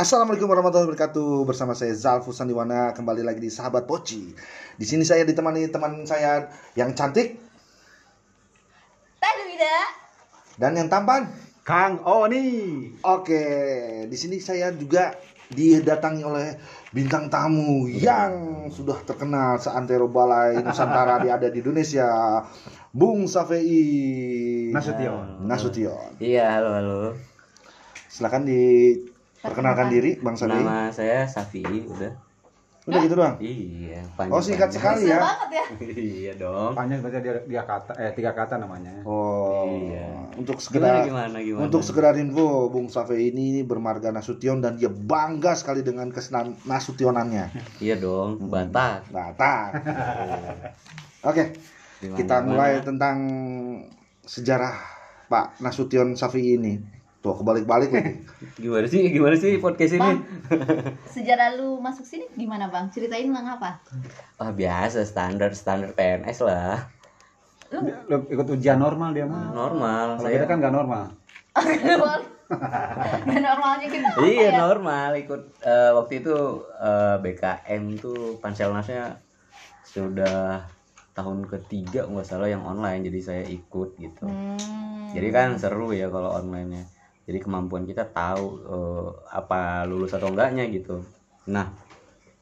Assalamualaikum warahmatullahi wabarakatuh. Bersama saya Zalfu Sandiwana kembali lagi di Sahabat Poci. Di sini saya ditemani teman saya yang cantik dan yang tampan. Kang Oni. Oke, di sini saya juga didatangi oleh bintang tamu yang sudah terkenal seantero balai Nusantara dia ada di Indonesia. Bung Safei Nasution. Nasution. Iya, halo halo. Silakan diperkenalkan diri Bang Safei. Nama saya Safi, udah. Udah gitu doang. Iya, panjang. Oh, singkat sekali ya. banget ya. iya dong. Panjang berarti dia, dia kata eh tiga kata namanya. Oh, Iya. untuk Gimana sekedar gimana gimana? Untuk sekedar info, Bung Safe ini bermarga Nasution dan dia bangga sekali dengan kesenan Nasutionannya. Iya dong, Batak. Batak. Oke, Gimana, kita gimana? mulai tentang sejarah Pak Nasution Safi ini. Tuh, kebalik-balik lagi. Gimana sih? Gimana sih podcast ini? Bang, sejarah lu masuk sini gimana bang? Ceritain tentang apa? Ah, biasa standar standar PNS lah. Lu Lu ikut ujian normal dia mah. Normal. Kalau kita Saya kan nggak normal. Gak normalnya Iya ya? normal ikut eh, waktu itu eh, BKM tuh panselnasnya sudah tahun ketiga nggak salah yang online jadi saya ikut gitu. Hmm. Jadi kan seru ya kalau online-nya. Jadi kemampuan kita tahu eh, apa lulus atau enggaknya gitu. Nah,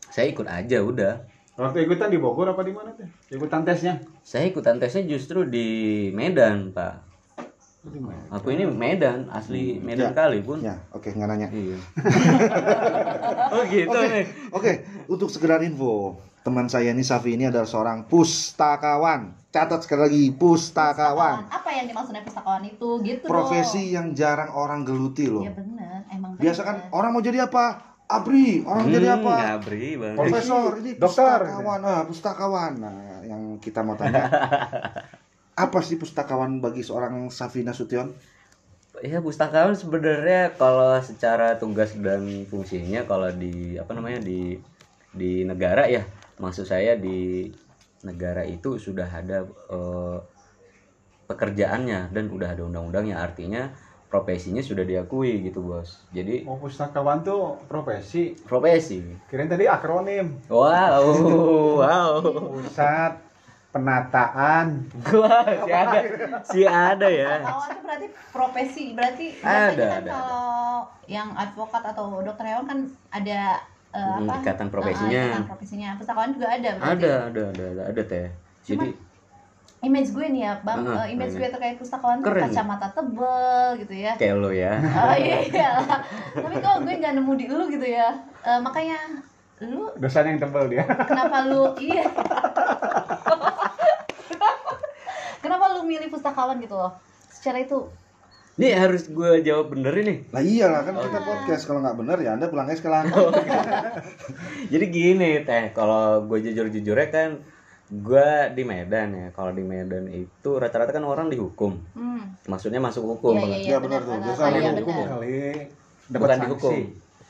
saya ikut aja udah. Waktu ikutan di Bogor apa di mana tuh? Ikutan tesnya? Saya ikutan tesnya justru di Medan, Pak. Di mana? Aku ini Medan, asli Medan Ya. kali pun. Ya, oke nggak nanya. Iya. oh gitu Oke, nih. oke. Untuk sekedar info, teman saya ini Safi ini adalah seorang pustakawan. Catat sekali lagi, pustakawan. Apa yang dimaksudnya pustakawan itu? Gitu Profesi yang jarang orang geluti loh. dong. Ya bener, emang Biasa kan bener. orang mau jadi apa? Abri, orang mau jadi Hmm, apa? Banget. Profesor, ini Dokter. pustakawan. Ah, pustakawan. Nah, yang kita mau tanya, apa sih pustakawan bagi seorang Safi Nasution? Ya pustakawan sebenarnya kalau secara tugas dan fungsinya kalau di apa namanya di di negara ya maksud saya di negara itu sudah ada eh, pekerjaannya dan udah ada undang-undangnya. Artinya profesinya sudah diakui gitu bos. Jadi Oh pustakawan tuh profesi. profesi. Kirain tadi akronim. wow wow. Pusat penataan. wah si ada si ada ya. Pustakawan itu berarti profesi, berarti Ada, biasanya kan ada, kalau yang advokat atau dokter hewan kan ada eh, Hmm, apa? ikatan Eh, profesinya. ikatan profesinya. Pustakawan juga ada berarti. ada ada ada ada, ada teh jadi image gue nih ya bang Heeh, eh, image ini. gue terkait pustakawan tuh kacamata tebel gitu ya kayak lo ya oh iya iya lah. tapi kok gue nggak nemu di lu gitu ya Eh, makanya lu Dosan yang tebel dia. kenapa lu iya kenapa lu milih pustakawan gitu loh secara itu Ini harus gue jawab bener ini. Lah iyalah kan kita podcast kalau nggak benar ya Anda pulangnya sekarang. Jadi gini teh, kalau gue jujur-jujurnya kan gue di Medan ya. Kalau di Medan itu rata-rata kan orang dihukum. hmm. Maksudnya masuk hukum. iya iya iya Iya, benar tuh. Biasa ada iya hukum Kali dapat Bukan sanksi. dihukum.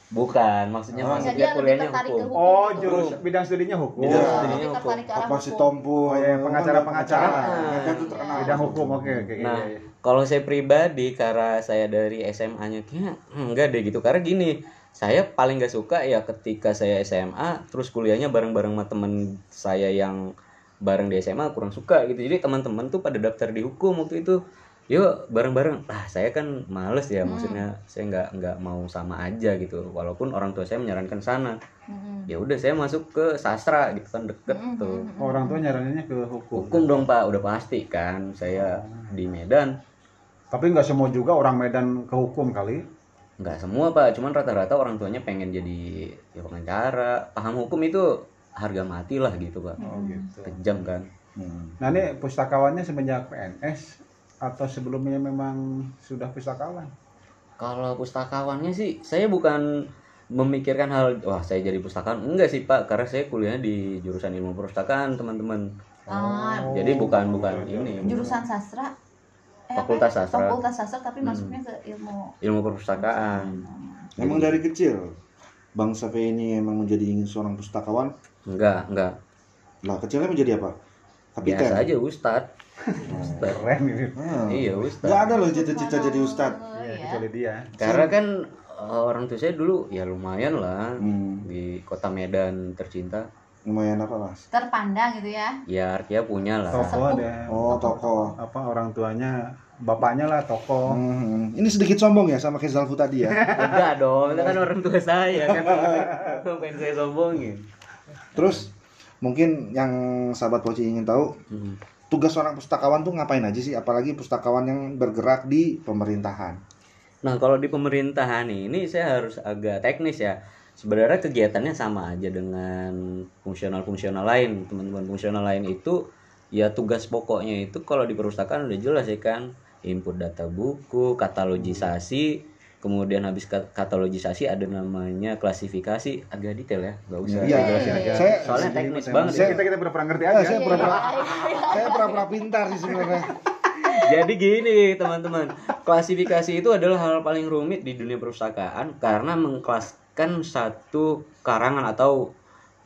Bukan, maksudnya Oh. lebih kuliahnya hukum. hukum Oh gitu. jurus bidang studinya hukum. Bidang Iya. studinya hukum. Apa si. Tompu? Oh iya, pengacara-pengacara. Mereka tuh terkenal. Bidang hukum oke oke. iya, Nah, iya. Kalau saya pribadi karena saya dari SMA-nya kayaknya enggak deh gitu. Karena gini, saya paling gak suka ya ketika saya SMA terus kuliahnya bareng-bareng sama temen saya yang bareng di SMA kurang suka gitu. Jadi teman-teman tuh pada daftar di hukum waktu itu. Yuk bareng-bareng. Ah, saya kan males ya maksudnya saya nggak nggak mau sama aja gitu. Walaupun orang tua saya menyarankan sana. Hmm. Ya udah saya masuk ke sastra gitu kan deket tuh. Orang tua nyaraninnya ke hukum. Hukum dong Pak, udah pasti kan saya di Medan Tapi nggak semua juga orang Medan ke hukum kali. nggak semua pak cuman rata-rata orang tuanya pengen jadi ya pengacara paham hukum itu harga mati lah gitu pak Oh gitu. kejam kan Hmm. Nah ini pustakawannya semenjak PNS atau sebelumnya memang sudah pustakawan? kalau pustakawannya sih saya bukan memikirkan hal wah saya jadi pustakawan enggak sih pak karena saya kuliahnya di jurusan ilmu perpustakaan teman-teman Ah, jadi bukan bukan ini jurusan sastra eh, Fakultas ya? sastra. fakultas sastra tapi Hmm. masuknya ke ilmu ilmu perpustakaan Emang dari kecil Bang Safi ini emang menjadi seorang pustakawan. enggak enggak Lah kecilnya menjadi apa? Kapiten. biasa aja ustad Ustad. Keren ini. Ah. iya ustad Nggak ada loh cita-cita jadi ustad. Oh, Iya, iya. kecuali dia. karena kan Eh, orang tua saya dulu ya lumayan lah Hmm, di kota Medan tercinta lumayan apa mas? terpandang gitu ya ya artinya punya lah Toko ada. Oh toko. Apa orang tuanya, bapaknya lah toko. Hmm, ini sedikit sombong ya sama Kezalfu tadi ya. enggak dong itu kan orang tua saya kan pengen saya sombongin Terus mungkin yang sahabat Poci ingin tahu Hmm. Tugas seorang pustakawan tuh ngapain aja sih? Apalagi pustakawan yang bergerak di pemerintahan. Nah, kalau di pemerintahan ini saya harus agak teknis ya. Sebenarnya kegiatannya sama aja dengan fungsional-fungsional lain. Teman-teman fungsional lain itu ya tugas pokoknya itu kalau di perpustakaan udah jelas ya kan. Input data buku, katalogisasi, kemudian habis ka- katalogisasi ada namanya klasifikasi agak detail ya, nggak usah saya jelasin. iya. Saya Soalnya teknis banget. Saya kita kita pernah ngerti aja. saya Iya, pura-pura iya, iya. saya pura-pura pintar sih sebenarnya. Jadi gini teman-teman, klasifikasi itu adalah hal paling rumit di dunia perpustakaan karena mengkelaskan satu karangan atau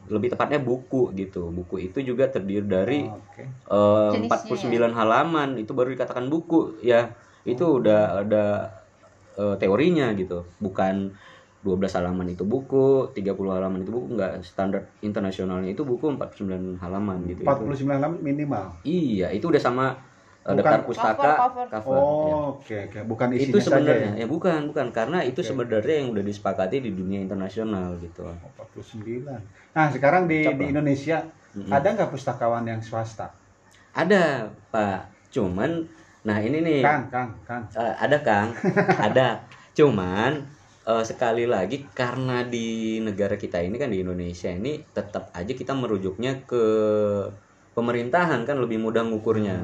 lebih tepatnya buku gitu. Buku itu juga terdiri dari Oke. eh, Jenisnya 49 halaman itu baru dikatakan buku ya. Itu udah ada eh, teorinya gitu. Bukan 12 halaman itu buku, 30 halaman itu buku enggak standar internasionalnya itu buku 49 halaman gitu. Itu- 49 halaman minimal. Iya, itu udah sama eh, Bukan. daftar pustaka Cover, cover. ya Oh, oke oke. Bukan isinya itu sebenarnya saja ya ya. bukan bukan karena itu Oke. sebenarnya yang udah disepakati di dunia internasional gitu Oh, 49. Nah, sekarang di, di Indonesia Mm-mm. ada nggak pustakawan yang swasta? ada pak cuman nah ini nih. Kang, Kang, Kang. eh, ada kang. Ada. Cuman eh, sekali lagi karena di negara kita ini kan di Indonesia ini tetap aja kita merujuknya ke pemerintahan kan lebih mudah ngukurnya.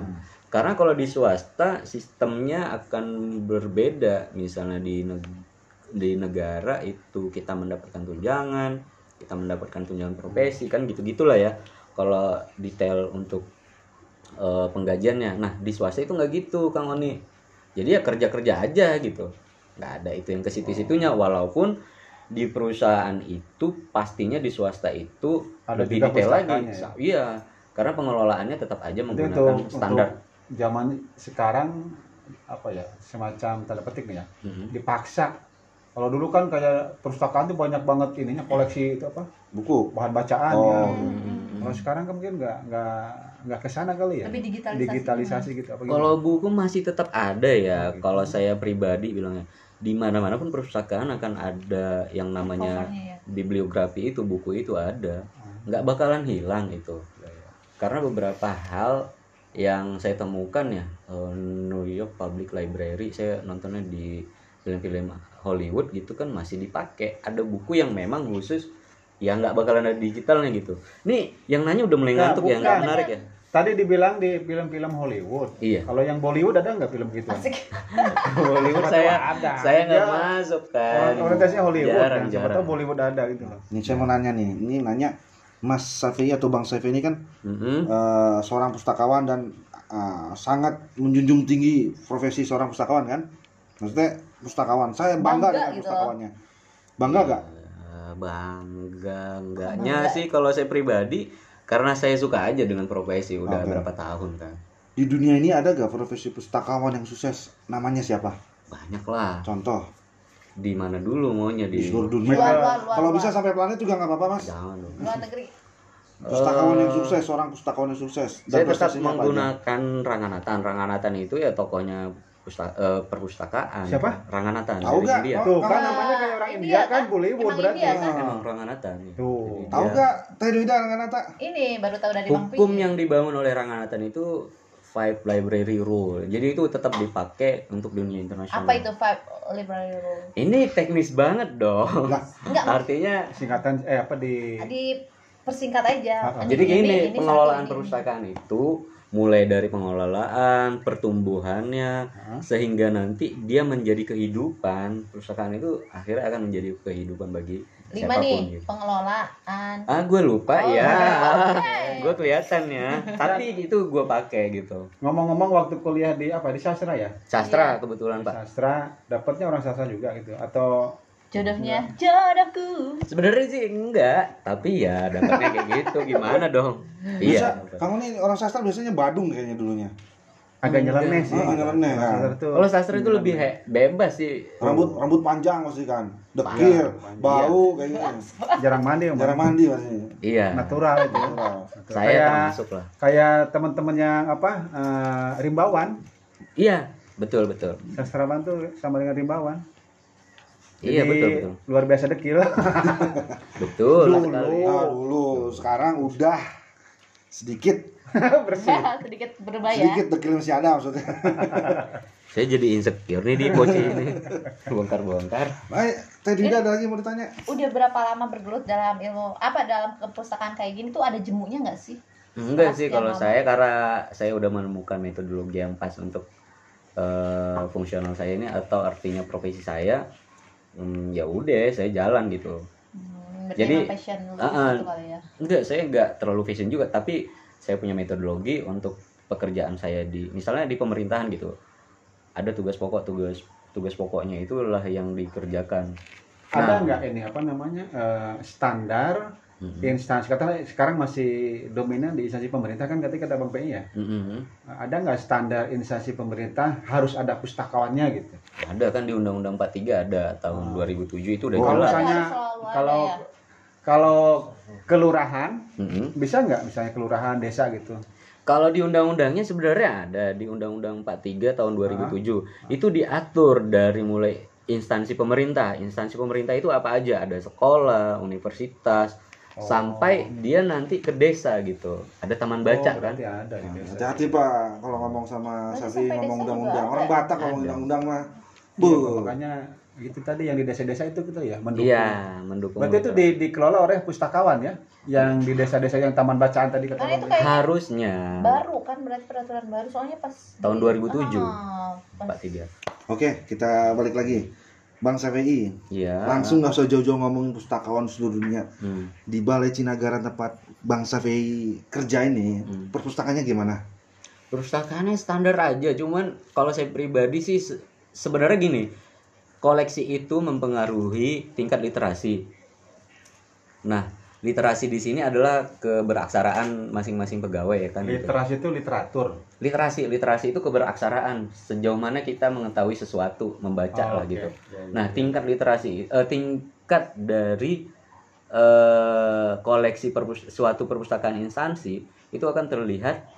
Karena kalau di swasta sistemnya akan berbeda. Misalnya di neg- di negara itu kita mendapatkan tunjangan kita mendapatkan tunjangan profesi kan gitu gitulah ya. Kalau detail untuk eh, penggajiannya. Nah di swasta itu nggak gitu kang Oni. Jadi ya kerja kerja aja gitu. Nggak ada itu yang ke situ situnya walaupun di perusahaan itu pastinya di swasta itu Ada lebih detail lagi. ya? iya karena pengelolaannya tetap aja menggunakan untuk, standar. untuk zaman sekarang apa ya semacam tanda petik nih ya Mhm. dipaksa. Kalau dulu kan kayak perpustakaan tuh banyak banget ininya koleksi itu apa? Buku. bahan bacaan Oh. ya kalau sekarang kan mungkin nggak nggak nggak ke sana kali ya Lebih digitalisasi. digitalisasi gitu apa Kalau buku masih tetap ada ya. Oh, gitu. Kalau saya pribadi bilangnya di mana-mana pun perpustakaan akan ada yang namanya ya. bibliografi itu buku itu ada. Nggak bakalan hilang itu. Karena beberapa hal yang saya temukan ya eh, New York Public Library saya nontonnya di film-film Hollywood gitu kan masih dipakai. Ada buku yang memang khusus ya nggak bakalan ada digitalnya gitu. Nih yang nanya udah mulai Nah, ngantuk ya bukan. nggak menarik ya. tadi dibilang di film-film Hollywood Iya. kalau yang Bollywood ada nggak film gitu Asik. Hollywood Siapa saya ada. saya nggak Dia masuk kan orientasinya Hollywood jarang kan siapa jarang tahu Bollywood ada gitu loh Ini saya mau nanya nih, ini nanya Mas Safi atau Bang Safi ini kan Mm-mm. eh, seorang pustakawan dan eh, sangat menjunjung tinggi profesi seorang pustakawan kan? Maksudnya pustakawan, saya bangga, Bangga dengan gitu. pustakawannya. Bangga gak? Eh, bangga enggaknya sih kalau saya pribadi karena saya suka aja dengan profesi udah Oke. berapa tahun kan Di dunia ini ada gak profesi pustakawan yang sukses? Namanya siapa? banyak lah Contoh di mana dulu maunya di di seluruh dunia. Luar, luar, luar, Kalau luar. bisa sampai planet juga nggak apa-apa mas. jangan dong Luar negeri. Pustakawan yang Eh, sukses, seorang pustakawan yang sukses. saya tetap prestasinya apa aja? menggunakan Ranganatan Ranganatan itu ya tokonya pusta- eh, perpustakaan Siapa? Ranganatan Tahu dari nggak? India tuh Oh. kan namanya kayak orang India India kan kan? Bollywood Emang berarti India kan? emang Ranganatan Tuh. Tahu dia- gak Teh Duida Ranganata? Ini baru tahu dari Bang hukum yang dibangun oleh Ranganatan itu five library rule jadi itu tetap dipakai untuk dunia internasional Apa itu five library rule? ini teknis banget dong Enggak, artinya singkatan eh apa di di persingkat aja. Ah, ah. jadi Ini- gini ini- ini pengelolaan perpustakaan itu mulai dari pengelolaan pertumbuhannya Hah? sehingga nanti dia menjadi kehidupan. Perpustakaan itu akhirnya akan menjadi kehidupan bagi Lima siapa pun nih, gitu. pengelolaan. ah gue lupa Oh, ya. oke. gue kelihatan ya. Tapi itu gue pakai gitu. Ngomong-ngomong waktu kuliah di apa? Di sastra ya? Sastra kebetulan pak. sastra dapatnya orang sastra juga gitu. Atau Jodohnya, jodohku. Sebenarnya sih enggak, tapi ya dapatnya kayak gitu gimana dong? Bisa, Iya. kamu nih orang sastra biasanya Badung kayaknya dulunya. agak nyeleneh sih. Oh, nyeleneh, kan. Kalau sastra itu lebih he- bebas sih. Rambut rambut panjang pasti kan. Dekil, bau kayak gitu. jarang mandi, Om. Jarang mandi pasti. Iya. natural itu. Natural. Saya Kayak- termasuk lah. Kayak teman-teman yang apa eh, rimbawan, Iya, betul betul. sastrawan tuh sama dengan rimbawan. Iya Jadi, betul betul. Luar biasa dekil. Betul Dulu. Nah, dulu sekarang udah sedikit Bersih. sedikit berbahaya sedikit dekil masih ada maksudnya. Saya jadi insecure nih di poci ini. Bongkar-bongkar. Baik, tadi tidak ada lagi mau ditanya. udah berapa lama bergelut dalam ilmu apa dalam kepustakaan kayak gini tuh ada jemunya nggak sih Enggak sih Pasti kalau emang. saya karena saya udah menemukan metodologi yang pas untuk eh, fungsional saya ini atau artinya profesi saya. Hmm, ya udah saya jalan gitu. hmm, Jadi, passion situ kali ya Enggak, saya enggak terlalu fashion juga, tapi saya punya metodologi untuk pekerjaan saya di misalnya di pemerintahan gitu. Ada tugas pokok, tugas tugas pokoknya itulah yang dikerjakan. Ada Nah. nggak ini apa namanya eh, standar Mhm. instansi kata sekarang masih dominan di instansi pemerintah kan ketika kata Bang PI ya. Mhm. Ada nggak standar instansi pemerintah harus ada pustakawannya gitu? Ada kan di Undang-Undang 43 ada tahun 2007 itu udah Oh, Kalau jelas. misalnya kalau ya. kalau kelurahan Mhm. bisa nggak misalnya kelurahan desa gitu? Kalau di undang-undangnya sebenarnya ada di Undang-Undang 43 tahun 2007. Itu diatur dari mulai instansi pemerintah. Instansi pemerintah itu apa aja? Ada sekolah, universitas, Oh. sampai dia nanti ke desa gitu. Ada taman baca Oh, kan? ada di desa. Hati-hati Pak kalau ngomong sama Safi sampai ngomong undang-undang. Orang. Batak ngomong undang-undang mah. Iya, Bu. makanya itu tadi yang di desa-desa itu gitu ya mendukung. Iya, mendukung. Berarti itu di, dikelola oleh pustakawan ya, yang di desa-desa yang taman bacaan tadi kata itu kayak harusnya baru kan berarti peraturan baru soalnya pas Tahun di- 2007. Ah, pas- 43. Oke, kita balik lagi. Bang Safi, Iya. langsung nggak usah jauh-jauh ngomongin pustakawan seluruh dunia. Hmm. Di Balai Cinagara tempat Bang Safi kerja ini, Hmm. perpustakaannya gimana? Perpustakaannya standar aja, cuman kalau saya pribadi sih sebenarnya gini, koleksi itu mempengaruhi tingkat literasi. Nah, literasi di sini adalah keberaksaraan masing-masing pegawai ya kan. gitu. Literasi itu literatur. Literasi, literasi itu keberaksaraan. Sejauh mana kita mengetahui sesuatu, membaca Oh, lah oke. gitu. Ya, ya. Nah, tingkat literasi, eh, tingkat dari eh, koleksi perpus- suatu perpustakaan instansi itu akan terlihat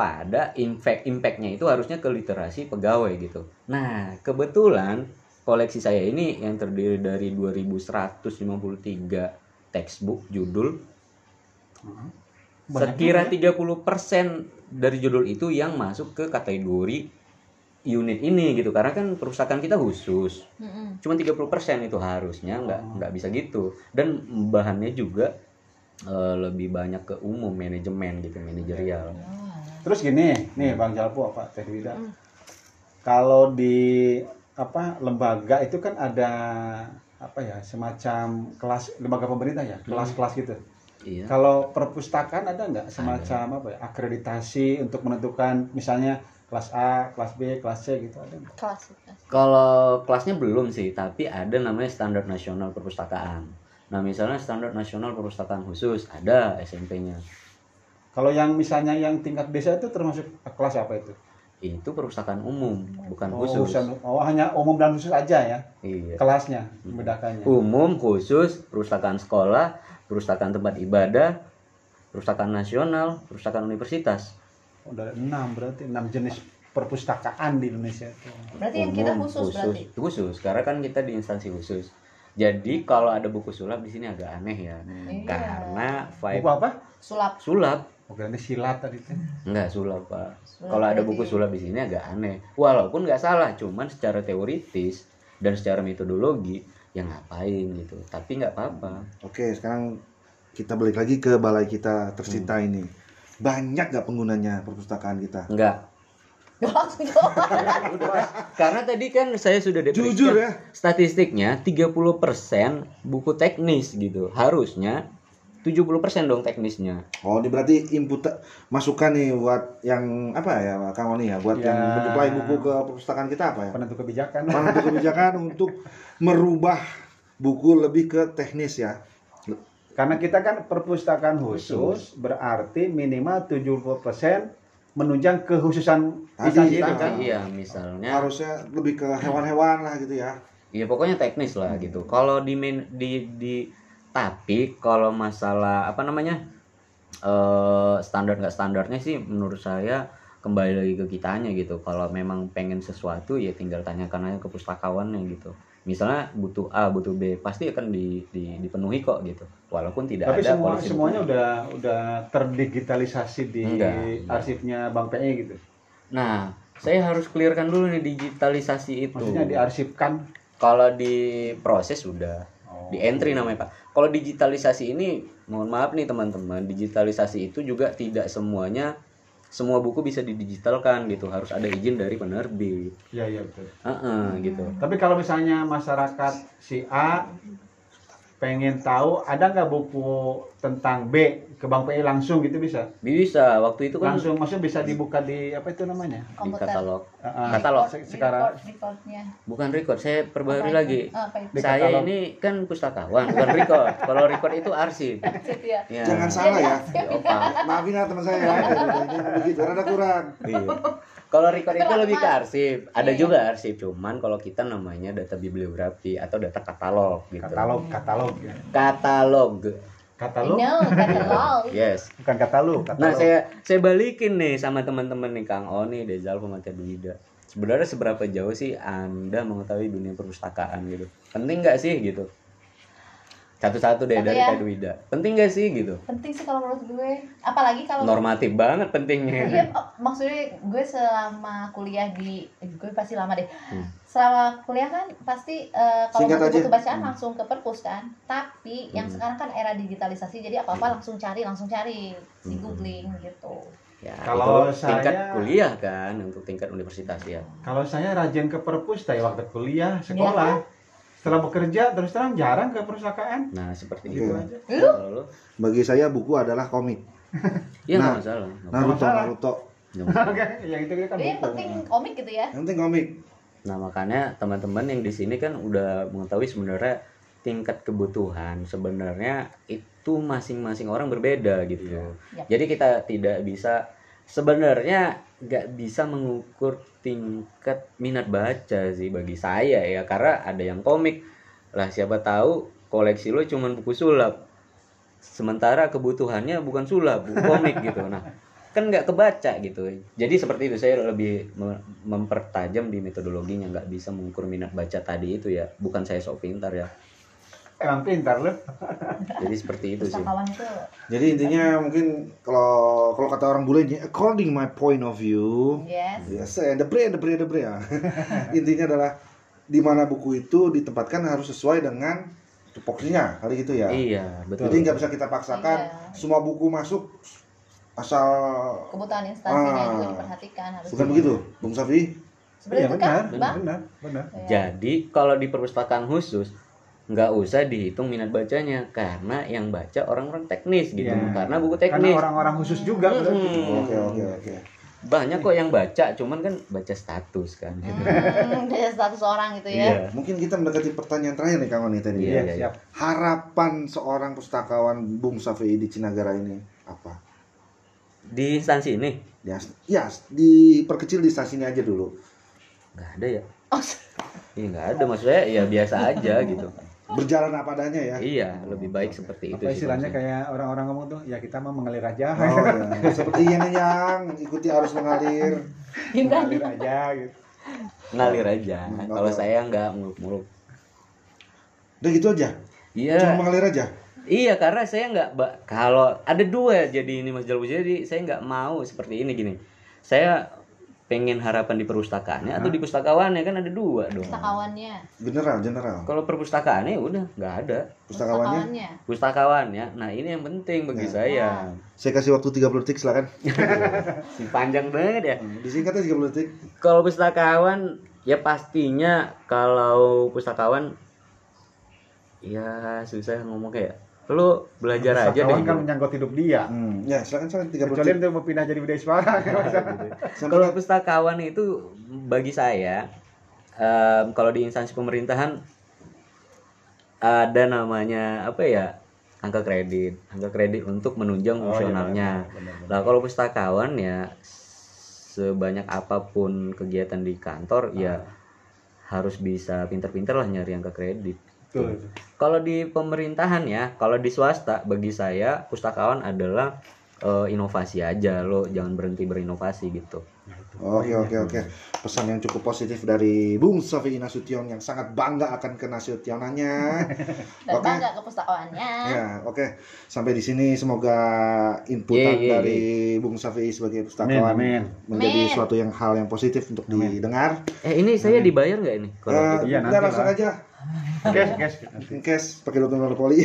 kepada impact impactnya itu harusnya ke literasi pegawai gitu. Nah, kebetulan koleksi saya ini yang terdiri dari 2153 textbook judul Banyak sekira juga 30% dari judul itu yang masuk ke kategori unit ini gitu karena kan perpustakaan kita khusus Mm-mm. cuma 30% itu harusnya nggak Oh. nggak bisa gitu dan bahannya juga eh, lebih banyak ke umum manajemen gitu manajerial Terus gini, nih Bang Jalpo apa Teh Wida. Hmm. Kalau di apa lembaga itu kan ada apa ya semacam kelas lembaga pemerintah ya kelas-kelas gitu. iya Kalau perpustakaan ada nggak semacam apa ya akreditasi untuk menentukan misalnya kelas A, kelas B, kelas C gitu ada nggak? kelas kelas. kalau kelasnya belum sih tapi ada namanya standar nasional perpustakaan nah misalnya standar nasional perpustakaan khusus ada SMP-nya Kalau yang misalnya yang tingkat desa itu termasuk kelas apa itu? itu perpustakaan umum bukan Oh, khusus. urusan- oh hanya umum dan khusus aja ya? Iya. Kelasnya membedakannya. umum khusus perpustakaan sekolah perpustakaan tempat ibadah perpustakaan nasional perpustakaan universitas. Oh, dari enam berarti enam jenis perpustakaan di Indonesia itu. berarti yang kita Umum, khusus, berarti? khusus. Karena kan kita di instansi khusus. Jadi kalau ada buku sulap di sini agak aneh ya. Iya. karena Buku vibe apa? sulap. Sulap Ini silat tadi itu. enggak sulap pak kalau ada buku sulap di sini agak aneh walaupun nggak salah cuman secara teoritis dan secara metodologi ya ngapain gitu tapi nggak apa-apa Oke, sekarang kita balik lagi ke balai kita tersita Hmm. ini. Banyak nggak penggunanya perpustakaan kita? enggak karena tadi kan saya sudah depresikan Jujur ya. statistiknya 30% buku teknis gitu harusnya 70% dong teknisnya Oh, ini berarti input masukan nih buat yang apa ya, Kang Oni ya, buat Ya. yang menyuplai buku ke perpustakaan kita apa ya? Penentu kebijakan. Penentu kebijakan untuk merubah buku lebih ke teknis ya. Karena kita kan perpustakaan khusus berarti minimal 70% menunjang kekhususan Tadi, itu kan. iya misalnya Harusnya lebih ke hewan-hewan lah gitu ya. Iya pokoknya teknis lah gitu. Kalau di di di tapi kalau masalah apa namanya eh standar nggak standarnya sih menurut saya kembali lagi ke kitanya gitu. Kalau memang pengen sesuatu ya tinggal tanyakan aja ke pustakawannya gitu. Misalnya butuh A, butuh B, pasti akan di, di- dipenuhi kok gitu. Walaupun tidak Tapi ada semua polisi semuanya udah udah terdigitalisasi di Enggak, enggak. arsipnya Bang PE gitu. Nah, saya harus clearkan dulu nih digitalisasi itu. Maksudnya diarsipkan. Kalau di proses sudah. Di entry namanya pak. Kalau digitalisasi ini mohon maaf nih teman-teman digitalisasi itu juga tidak semuanya semua buku bisa didigitalkan gitu. Harus ada izin dari penerbit. Iya iya betul. Heeh, gitu. Tapi kalau misalnya masyarakat si A pengen tahu ada nggak buku tentang B ke Bang PE langsung gitu bisa? bisa waktu itu kan Langsung maksudnya bisa dibuka di apa itu namanya? di katalog ah. Katalog. Se- sekarang Record- recordnya. bukan record saya perbarui Apa lagi? Di saya katalog. ini kan pustakawan bukan record kalau record itu arsip Sip, ya. ya. Jangan salah ya. Ya. Maafin ya teman saya ya. Ini begitu, rada kurang. Iya. Kalau record itu lebih ke arsip. Ada Iya. juga arsip, cuman kalau kita namanya data bibliografi atau data katalog gitu. katalog katalog ya. Katalog. Katalog No, katalog. Yes. bukan katalog. katalog. Nah, saya saya balikin nih sama teman-teman nih Kang Oni, Dezal, Teh Duida. Sebenarnya seberapa jauh sih Anda mengetahui dunia perpustakaan gitu? Penting nggak sih gitu? Satu-satu deh Tapi dari ya- Duida. Penting nggak sih gitu? Penting sih kalau menurut gue. Apalagi kalau Normatif banget Iya, pentingnya. oh, maksudnya gue selama kuliah di eh, gue pasti lama deh. Hmm. Selama kuliah kan pasti eh, kalau Singkat buku-buku aja. bacaan Hmm. langsung ke perpus kan. Tapi yang Hmm. sekarang kan era digitalisasi jadi apa-apa langsung cari, langsung cari di Hmm. googling gitu. Ya, Kalau itu tingkat saya- kuliah kan untuk tingkat universitas ya. Kalau saya rajin ke perpus dari waktu kuliah, sekolah. Setelah bekerja terus terang jarang ke perpustakaan. Nah, seperti Oke. itu. aja. Lu Bagi saya buku adalah komik. ya nggak Nah. masalah. Naruto, masalah. Naruto. Oke, yang itu kan yang buku. penting komik gitu ya. Yang penting komik. Nah, makanya teman-teman yang di sini kan udah mengetahui sebenarnya tingkat kebutuhan sebenarnya itu masing-masing orang berbeda gitu. Iya. Jadi kita tidak bisa sebenarnya nggak bisa mengukur tingkat minat baca sih bagi saya ya karena ada yang komik lah siapa tahu koleksi lo cuman buku sulap sementara kebutuhannya bukan sulap buku komik gitu nah kan nggak kebaca gitu jadi seperti itu saya lebih me- mempertajam di metodologinya nggak bisa mengukur minat baca tadi itu ya bukan saya sok pintar ya Emang pintar lu. jadi seperti itu sih itu Jadi intinya mungkin kalau kalau kata orang bule ini, according my point of view, yes. Yes, and the brain, the brain, the brain. ya. Intinya adalah di mana buku itu ditempatkan harus sesuai dengan tupoksinya, kali gitu ya. iya betul Jadi nggak bisa kita paksakan Iya. semua buku masuk asal Kebutuhan instansinya Ah. juga diperhatikan harus. bukan begitu, Bung Safi. Sebenarnya itu benar, kan, benar, benar, benar. Ya. Jadi kalau di perpustakaan khusus nggak usah dihitung minat bacanya karena yang baca orang-orang teknis gitu Iya. karena buku Karena teknis orang-orang khusus juga berarti. Oke, oke, oke. banyak kok yang baca cuman kan baca status kan gitu. Hmm, dari status orang gitu ya. Iya. Mungkin kita mendekati pertanyaan terakhir nih kawan nih tadi. Iya, siap. Harapan seorang pustakawan Bung Safi di Cinagara ini apa? Di instansi ini Ya, ya diperkecil di stasiun ini aja dulu. nggak ada ya Oh, iya nggak ada maksudnya ya biasa aja gitu Berjalan apa adanya ya. iya lebih baik seperti itu Apa sih istilahnya kayak orang-orang ngomong tuh, ya kita mah mengalir aja. Oh ya, seperti ini yang ikuti arus mengalir. mengalir aja gitu. ngalir aja Hmm, kalau saya nggak muluk-muluk Udah gitu aja. iya Cuma mengalir aja. Iya karena saya nggak kalau ada dua jadi ini Mas Jalbu jadi saya nggak mau seperti ini gini. Saya pengen harapan di perpustakaannya atau di pustakawannya kan ada dua dong. pustakawannya. General, general. Kalau perpustakaannya udah nggak ada. Pustakawannya. Pustakawannya, nah ini yang penting bagi Ya. saya. Saya kasih waktu 30 detik silakan. Si panjang banget ya. Disingkat aja 30 detik. Kalau pustakawan ya pastinya kalau pustakawan ya susah ngomong kayak lu belajar aja deh. Kan gitu. menyangkut hidup dia. Hmm, ya silakan silakan 30 Kecuali untuk mau pindah jadi budaya suara. Sampai Kalau pustakawan itu bagi saya em, kalau di instansi pemerintahan ada namanya apa ya angka kredit, angka kredit untuk menunjang Oh, iya, fungsionalnya. benar. Nah kalau pustakawan ya sebanyak apa pun kegiatan di kantor ya harus bisa pinter-pinter lah nyari yang ke kredit Betul. kalau di pemerintahan ya kalau di swasta bagi saya pustakawan adalah eh, inovasi aja lo jangan berhenti berinovasi gitu Oke oke oke. Pesan yang cukup positif dari Bung Safi Nasution yang sangat bangga akan kenasutionannya. Dan Oke. bangga ke pustakawannya. Ya, oke. Sampai di sini semoga inputan Ye, ye, dari Bung Safi sebagai pustakawan Amin, menjadi Amin. suatu yang hal yang positif untuk didengar. eh ini saya dibayar nggak ini kalau Iya, udah nanti langsung lah. aja. Guys. In case pakai dokumen monopoli.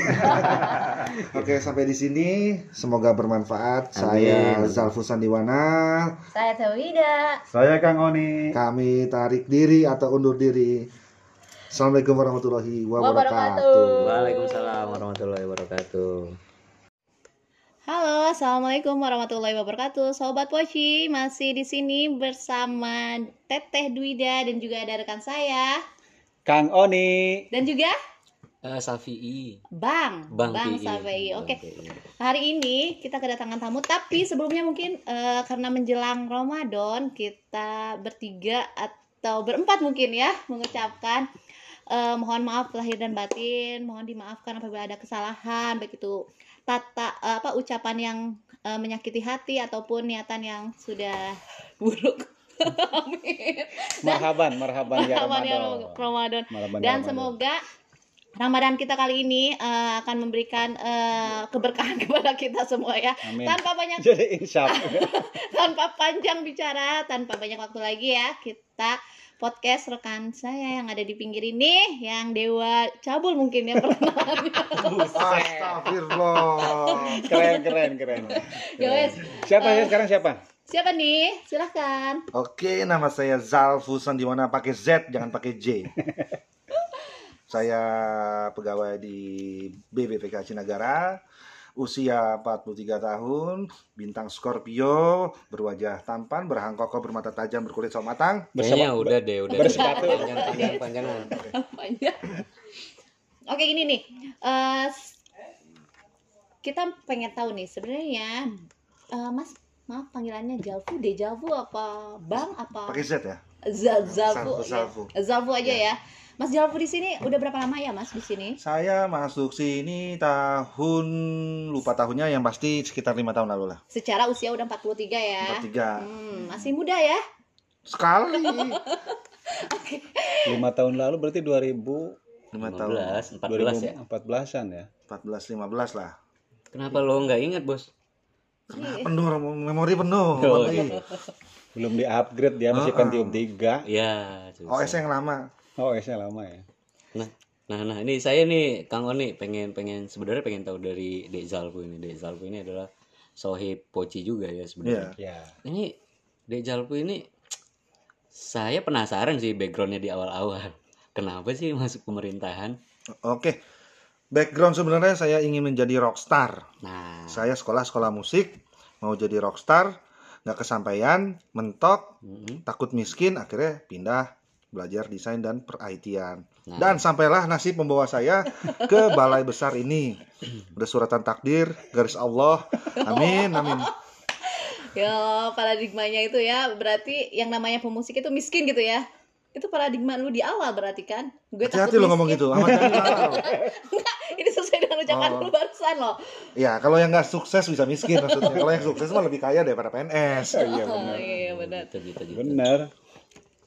Oke, sampai di sini semoga bermanfaat. Saya Amin. Zalfu Sandiwana. Saya Tewida. Saya Kang Oni. Kami tarik diri atau undur diri. Assalamualaikum warahmatullahi wabarakatuh. Wabarakatuh. Waalaikumsalam warahmatullahi wabarakatuh Halo, assalamualaikum warahmatullahi wabarakatuh. Sobat Poci masih di sini bersama Teteh Dwida dan juga ada rekan saya Kang Oni. dan juga Eh, Safi'i Bang Bang, Bang. Bang Oke, PI. hari ini kita kedatangan tamu, tapi sebelumnya mungkin eh, karena menjelang Ramadan kita bertiga atau berempat mungkin ya mengucapkan eh, mohon maaf lahir dan batin, mohon dimaafkan apabila ada kesalahan baik itu tata eh, apa ucapan yang eh, menyakiti hati ataupun niatan yang sudah buruk. Amin. Marhaban, marhaban ya Ramadan ya Ramadan. Ramadan. Marhaban ya Dan Ramadan. semoga Ramadan kita kali ini eh, akan memberikan eh, keberkahan kepada kita semua ya. Amin. Tanpa banyak Jadi insya tanpa panjang bicara, tanpa banyak waktu lagi ya, kita podcast rekan saya yang ada di pinggir ini yang Dewa Cabul mungkin ya perkenalannya. Astagfirullah. keren, keren, keren. ya wes. Siapa ya sekarang siapa? Siapa nih? Silahkan. Oke, nama saya Zalfu Sandiwana pakai Z, jangan pakai J. saya pegawai di BBPK Cinagara, usia 43 tahun, bintang Scorpio, berwajah tampan, berhang kokoh, bermata tajam, berkulit sawo matang. kayaknya Bersama- udah deh udah bersepatu. panjang panjang Banyak. Oke gini nih, eh, s- kita pengen tahu nih sebenarnya eh, Mas maaf panggilannya Jalfu, Dejavu apa Bang apa Pakai Z ya? Za- Zalfu, Zalfu, ya. Zalfu. Zalfu aja ya. Mas Jalfu di sini udah berapa lama ya Mas di sini? Saya masuk sini tahun lupa tahunnya yang pasti sekitar lima tahun lalu lah. Secara usia udah 43 ya. 43. Hmm, masih muda ya. Sekali. Lima tahun lalu berarti 2000 Lima tahun. 15 14 ya 2014-an ya. 14 15 lah. kenapa lo nggak ingat bos Penuh memori penuh. Oh, Memori. Belum di-upgrade dia masih Ah, ah. Pentium 3. ya susah. OS yang lama. Oh, OS-nya lama ya. Nah, nah, nah, ini saya nih, Kang Oni pengen, pengen sebenarnya pengen tahu dari Dek Zalfu ini. Dek Zalfu ini adalah sohib poci juga ya sebenarnya. Iya. Ya. Ini Dek Zalfu ini saya penasaran sih backgroundnya di awal-awal. Kenapa sih masuk pemerintahan? Oke. Background sebenarnya saya ingin menjadi rockstar. Nah, Saya sekolah-sekolah musik, mau jadi rockstar, nggak kesampaian, mentok, mm, takut miskin, akhirnya pindah belajar desain dan per-IT-an. Nah. Dan sampailah nasib membawa saya ke balai besar ini. Udah suratan takdir, garis Allah. Amin, amin. Ya, paradigmanya itu ya berarti yang namanya pemusik itu miskin gitu ya. Itu paradigma lu di awal berarti kan? Gue Hati-hati lo ngomong gitu. Amat hati lo. Enggak, ini sesuai dengan ucapan Oh. lu barusan loh. Ya, kalau yang nggak sukses bisa miskin maksudnya. Kalau yang sukses mah lebih kaya daripada PNS. Iya Oh, benar. iya benar. gitu, gitu, gitu. Benar.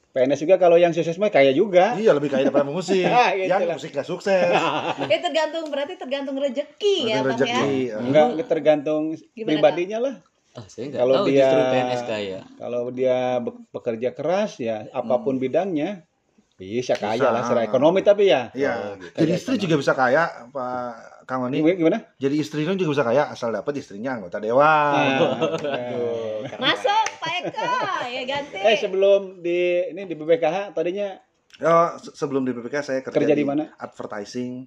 PNS juga kalau yang sukses mah kaya juga. Iya, lebih kaya daripada pemusik. Ah, gitu yang lah. musik nggak sukses. Ya tergantung berarti tergantung rezeki ya, Bang ya. rezeki. Enggak tergantung Gimana, pribadinya lah. Ah, saya nggak Kalau tahu dia- PNS kaya. Kalau dia be- bekerja keras ya apa pun bidangnya bisa kaya Bisa. lah secara ekonomi tapi ya. Iya. Oh, gitu. Jadi istri ekonomi. juga bisa kaya, Pak Kang Oni. Gimana? gimana? Jadi istrinya juga bisa kaya asal dapat istrinya anggota dewan. Ah, Masuk Pak Eka, ya ganti. eh sebelum di ini di BPKH tadinya Oh, se- sebelum di BPK saya kerja, Kerja di mana? Advertising.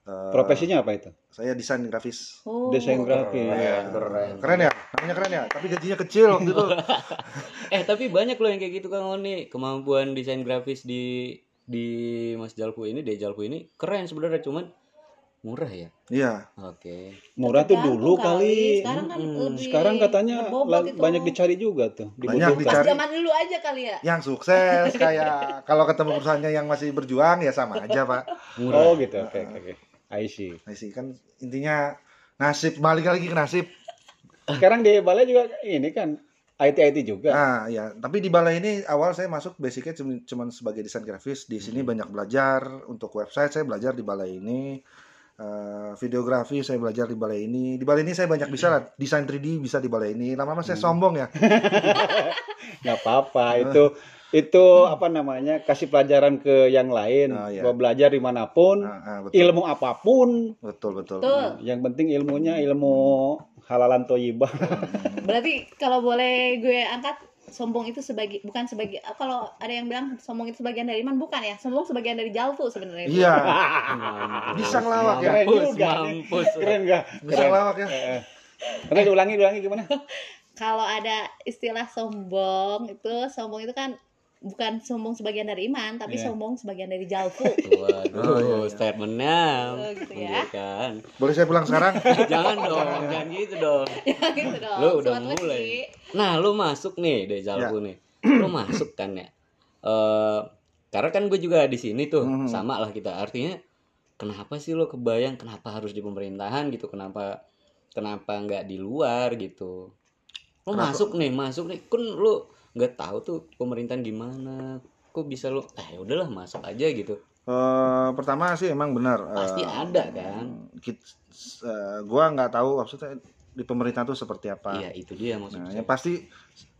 Eh, profesinya apa itu? Saya desain grafis. Oh. Desain grafis. Iya, keren ya? Namanya keren ya? Tapi gajinya kecil waktu itu. Eh tapi banyak loh yang kayak gitu Kang Oni. Kemampuan desain grafis di di Mas Jalfu ini, Dek Jalfu ini keren sebenarnya cuman Murah ya? Iya. Oke. Murah tuh dulu kali. Sekarang kan Mm-mm. lebih Sekarang katanya berbobot la- itu. banyak dicari juga tuh. Banyak dicari. zaman dulu aja kali ya. Yang sukses kayak kalau ketemu perusahaannya yang masih berjuang ya sama aja, Pak. Murah. Oh gitu, oke oke oke. I see. Kan intinya nasib balik lagi ke nasib. Sekarang di balai juga ini kan IT IT juga. Ah ya, tapi di balai ini awal saya masuk basicnya cuma sebagai desain grafis. Di sini banyak belajar untuk website saya belajar di balai ini. Eh, videografi saya belajar di balai ini. Di balai ini saya banyak bisa lah desain 3D bisa di balai ini. Lama-lama saya sombong ya. nggak apa-apa itu itu apa namanya kasih pelajaran ke yang lain Oh, iya. Bahwa belajar di mana pun Ah, ah, betul. ilmu apa pun Betul betul. Tuh. yang penting ilmunya ilmu halalan toyibah Berarti kalau boleh gue angkat sombong itu sebagai bukan sebagai kalau ada yang bilang sombong itu sebagian dari iman bukan ya sombong sebagian dari jalfu sebenarnya Iya, Mampus. Bisa ngelawak ya? Keren juga. mampus. keren gak bisa ngelawak ya. Karena diulangi diulangi gimana kalau ada istilah sombong itu sombong itu kan bukan sombong sebagian dari iman tapi Iya. sombong sebagian dari jalfu Waduh, Oh, iya, iya. statementnya. Oh, gitu ya. Kan. Boleh saya pulang sekarang? jangan dong, jangan gitu dong. ya gitu dong Lu udah Sobat mulai. Weci. Nah, lu masuk nih dari Jalbu nih. Lu masuk kan ya. Eh karena kan gue juga di sini tuh, Mhm. sama lah kita. Artinya kenapa sih lu kebayang kenapa harus di pemerintahan gitu? Kenapa kenapa nggak di luar gitu? Lu Kenapa? masuk nih, masuk nih. Kun lu nggak tahu tuh pemerintahan gimana. Kok bisa lu eh udahlah masuk aja gitu. Eh, pertama sih emang benar. eh, Pasti ada kan? kit- eh, gua nggak tahu maksudnya di pemerintah tuh seperti apa. Iya, itu dia maksud Nah, yang pasti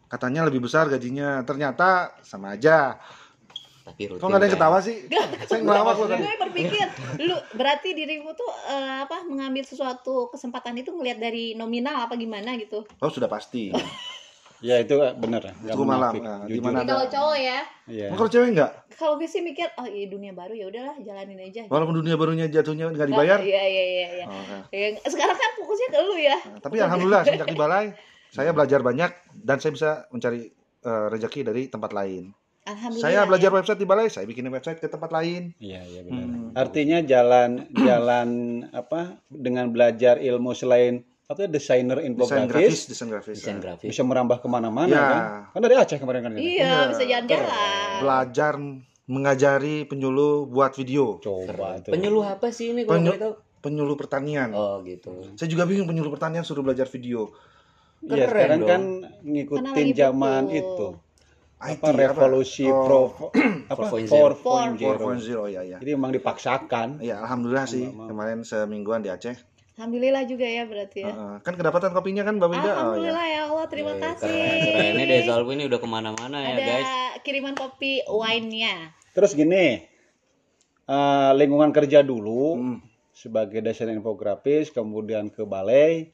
katanya lebih besar gajinya. Ternyata sama aja. Tapi rutin. Kok nggak ada yang kan? ketawa sih? Saya ngelawak loh tadi. gue berpikir lu berarti dirimu tuh eh, apa mengambil sesuatu kesempatan itu ngelihat dari nominal apa gimana gitu Oh sudah pasti. ya itu bener nggak Itu malam. Nah, gimana? Kalau cowok ya Iya. Kalau cewek nggak? kalau gue sih mikir oh iya dunia baru ya udahlah jalanin aja Walaupun dunia barunya jatuhnya nggak dibayar. iya iya iya iya Oh, oke. Ya, sekarang kan fokusnya ke lu ya Nah, tapi alhamdulillah sejak di balai saya belajar banyak dan saya bisa mencari eh, rezeki dari tempat lain. alhamdulillah Saya ya. belajar website di balai, saya bikin website ke tempat lain. Iya, iya benar. Hmm. Artinya jalan jalan apa dengan belajar ilmu selain apa desainer Desain grafis, infografis desain grafis. desain grafis. bisa merambah ke mana-mana Ya. kan? Kan dari Aceh kemarin kan? iya Iya. bisa jalan-jalan Belajar mengajari penyuluh buat video, Coba tuh. Penyuluh apa sih ini kalau Penyu- tahu? penyuluh pertanian. Oh, gitu. Saya juga bingung penyuluh pertanian suruh belajar video. Iya, Keren sekarang dong. kan ngikutin zaman itu. IT, Apa revolusi Oh, pro apa 4.0. 4.0. 4.0 ya ya. Jadi emang dipaksakan. Ya alhamdulillah sih kemarin semingguan di Aceh. Alhamdulillah juga ya berarti ya Heeh. Kan kedapatan kopinya kan Mbak Wida. Oh ya. alhamdulillah ya Allah terima Eh, kasih Keren. Ini dari Zalbu ini udah ke mana-mana ya ada guys. kiriman kopi wine-nya Terus gini, eh, lingkungan kerja dulu Hmm. sebagai desainer infografis, kemudian ke balai.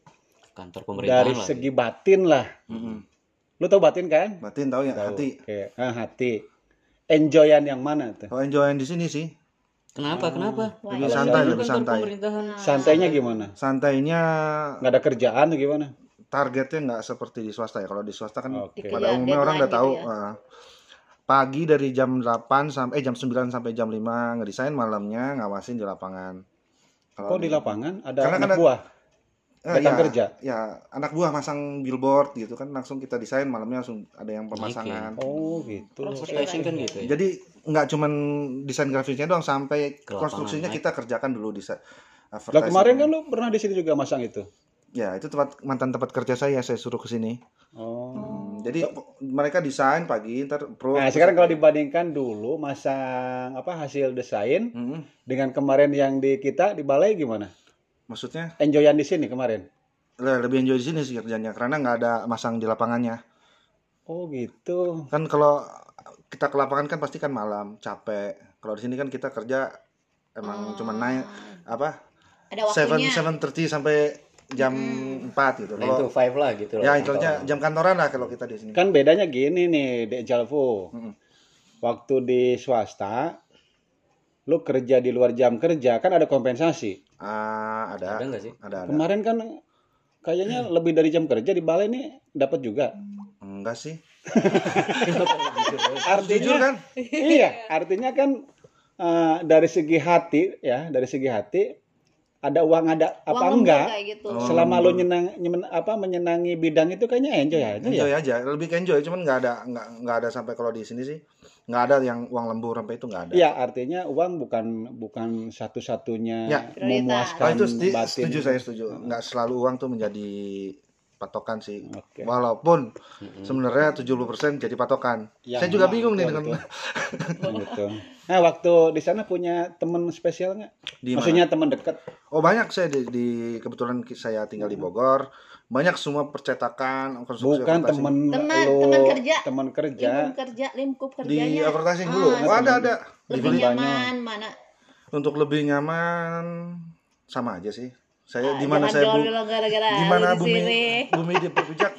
Kantor pemerintahan Dari lah. segi batin lah. Mm-mm. Lu tau batin kan? Batin tahu ya Tahu. hati. Oke, ah, hati. Enjoyan yang mana tuh? Oh enjoyan di sini sih. Kenapa? Kenapa? Wah, Lebih iya. santai, Ini lebih santai. Santainya gimana? Santainya Nggak ada kerjaan tuh gimana? targetnya nggak seperti di swasta ya. Kalau di swasta kan Oke. pada Dikejar umumnya orang udah deadline tahu gitu ya. eh, pagi dari jam 8 sampai eh jam 9 sampai jam 5 ngedesain malamnya ngawasin di lapangan. Kalau Kok di lapangan ada Karena kan anak buah? Eh, datang ya, kerja? Ya, anak buah masang billboard gitu kan langsung kita desain malamnya langsung ada yang pemasangan. Oh gitu. Proses Fashion kan gitu ya. Jadi nggak cuman desain grafisnya doang sampai Ke lapangan, konstruksinya naik. kita kerjakan dulu desain. Lah kemarin kan lu pernah di sini juga masang itu. Ya, itu tempat mantan tempat kerja saya saya suruh ke sini. Oh. Hmm, Jadi mereka desain pagi ntar pro. Nah, sekarang kalau dibandingkan dulu masang apa hasil desain Hmm, dengan kemarin yang di kita di balai gimana? Maksudnya Enjoyan di sini kemarin. le- lebih enjoy di sini sih kerjanya karena nggak ada masang di lapangannya. Oh gitu. Kan kalau kita ke lapangan kan pasti kan malam capek. Kalau di sini kan kita kerja emang cuma naik apa ada seven waktunya seven thirty sampai jam 4 gitu. Nah, itu five lah gitu loh. ya intinya jam kantoran lah kalau kita di sini. Kan bedanya gini nih, Dek Jalvo. Mm-mm. Waktu di swasta lu kerja di luar jam kerja kan ada kompensasi. Ah, ada. Ada nggak sih? Ada ada. Kemarin kan kayaknya lebih dari jam kerja di balai nih dapat juga. Enggak sih. Artinya Jujur kan? iya, artinya kan eh, dari segi hati ya, dari segi hati ada uang ada apa Uang lembur enggak kayak gitu. Oh. selama lu lembur. nyenang nyemen- apa menyenangi bidang itu kayaknya enjoy aja ya enjoy aja lebih ke enjoy cuman nggak ada nggak nggak ada sampai kalau di sini sih nggak ada yang uang lembur sampai itu nggak ada Iya, artinya uang bukan bukan satu-satunya Ya. Prioritas. memuaskan oh itu sti- batin. setuju saya setuju nggak selalu uang tuh menjadi patokan sih Oke. walaupun sebenarnya 70% jadi patokan Yang saya juga bingung nih betul, dengan gitu. Nah, waktu di sana punya teman spesial nggak? di? Maksudnya teman dekat? Oh banyak saya di, di- kebetulan saya tinggal di Bogor banyak semua percetakan konstruksi Bukan advertising. teman Teman- kerja. teman kerja. Lingkup kerja, lingkup di kerjanya. advertising Ah, dulu oh ada ada lebih Dibeli. nyaman mana? untuk lebih nyaman sama aja sih saya Ah, di mana saya bu, di mana bumi bumi di berpijak